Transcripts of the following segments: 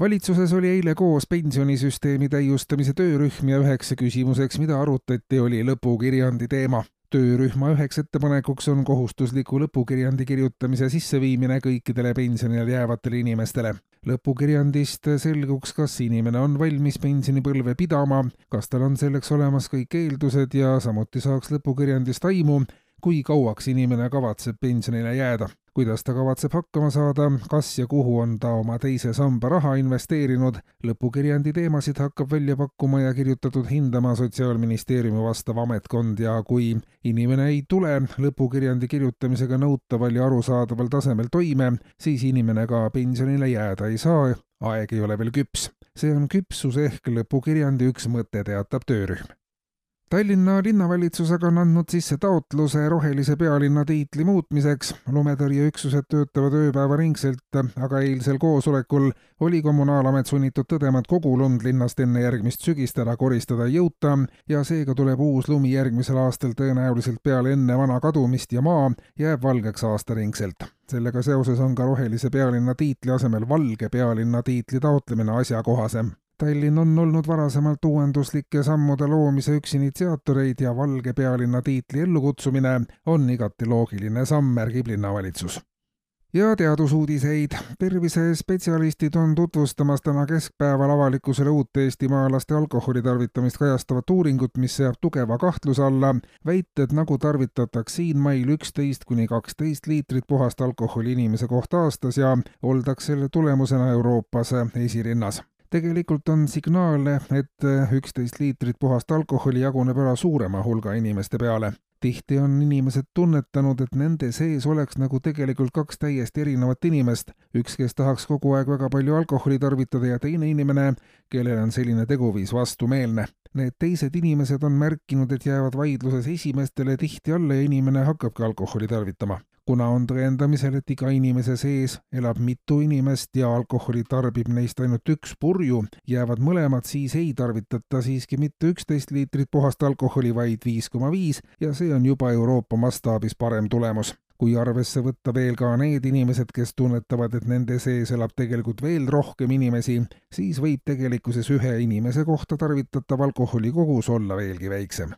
valitsuses oli eile koos pensionisüsteemi täiustamise töörühm ja üheks küsimuseks, mida arutati, oli lõpukirjandi teema. töörühma üheks ettepanekuks on kohustusliku lõpukirjandi kirjutamise sisseviimine kõikidele pensionile jäävatele inimestele. lõpukirjandist selguks, kas inimene on valmis pensionipõlve pidama, kas tal on selleks olemas kõik eeldused ja samuti saaks lõpukirjandist aimu, kui kauaks inimene kavatseb pensionile jääda kuidas ta kavatseb hakkama saada, kas ja kuhu on ta oma teise samba raha investeerinud. lõpukirjandi teemasid hakkab välja pakkuma ja kirjutatud hindama Sotsiaalministeeriumi vastav ametkond ja kui inimene ei tule lõpukirjandi kirjutamisega nõutaval ja arusaadaval tasemel toime, siis inimene ka pensionile jääda ei saa, aeg ei ole veel küps. see on küpsus ehk lõpukirjandi üks mõte, teatab töörühm Tallinna linnavalitsus aga on andnud sisse taotluse rohelise pealinna tiitli muutmiseks. lumetõrjeüksused töötavad ööpäevaringselt, aga eilsel koosolekul oli kommunaalamet sunnitud tõdema, et kogu lund linnast enne järgmist sügist ära koristada ei jõuta ja seega tuleb uus lumi järgmisel aastal tõenäoliselt peale enne vana kadumist ja maa jääb valgeks aastaringselt. sellega seoses on ka rohelise pealinna tiitli asemel valge pealinna tiitli taotlemine asjakohasem Tallinn on olnud varasemalt uuenduslike sammude loomise üks initsiaatoreid ja Valge pealinna tiitli ellukutsumine on igati loogiline samm, märgib linnavalitsus. ja teadusuudiseid. tervisespetsialistid on tutvustamas täna keskpäeval avalikkusele uut eestimaalaste alkoholi tarvitamist kajastavat uuringut, mis seab tugeva kahtluse alla väited, nagu tarvitataks siinmail üksteist kuni kaksteist liitrit puhast alkoholi inimese kohta aastas ja oldaks selle tulemusena Euroopas esirinnas tegelikult on signaale, et äh, üksteist liitrit puhast alkoholi jaguneb ära suurema hulga inimeste peale. tihti on inimesed tunnetanud, et nende sees oleks nagu tegelikult kaks täiesti erinevat inimest, üks, kes tahaks kogu aeg väga palju alkoholi tarvitada ja teine inimene, kellel on selline teguviis vastumeelne. Need teised inimesed on märkinud, et jäävad vaidluses esimestele tihti alla ja inimene hakkabki alkoholi tarvitama kuna on tõendamisel, et iga inimese sees elab mitu inimest ja alkoholi tarbib neist ainult üks purju, jäävad mõlemad, siis ei tarvitata siiski mitte üksteist liitrit puhast alkoholi, vaid viis koma viis ja see on juba Euroopa mastaabis parem tulemus. Kui arvesse võtta veel ka need inimesed, kes tunnetavad, et nende sees elab tegelikult veel rohkem inimesi, siis võib tegelikkuses ühe inimese kohta tarvitatav alkoholi kogus olla veelgi väiksem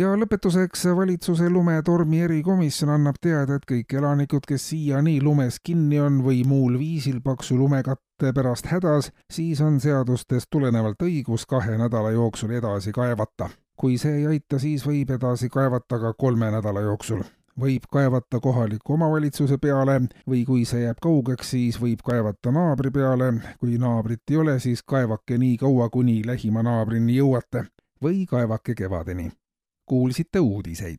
ja lõpetuseks valitsuse lumetormi erikomisjon annab teada, et kõik elanikud, kes siiani lumes kinni on või muul viisil paksu lumekatte pärast hädas, siis on seadustest tulenevalt õigus kahe nädala jooksul edasi kaevata. kui see ei aita, siis võib edasi kaevata ka kolme nädala jooksul võib kaevata kohaliku omavalitsuse peale või kui see jääb kaugeks, siis võib kaevata naabri peale. kui naabrit ei ole, siis kaevake nii kaua, kuni lähima naabrini jõuate või kaevake kevadeni kuulsite uudiseid.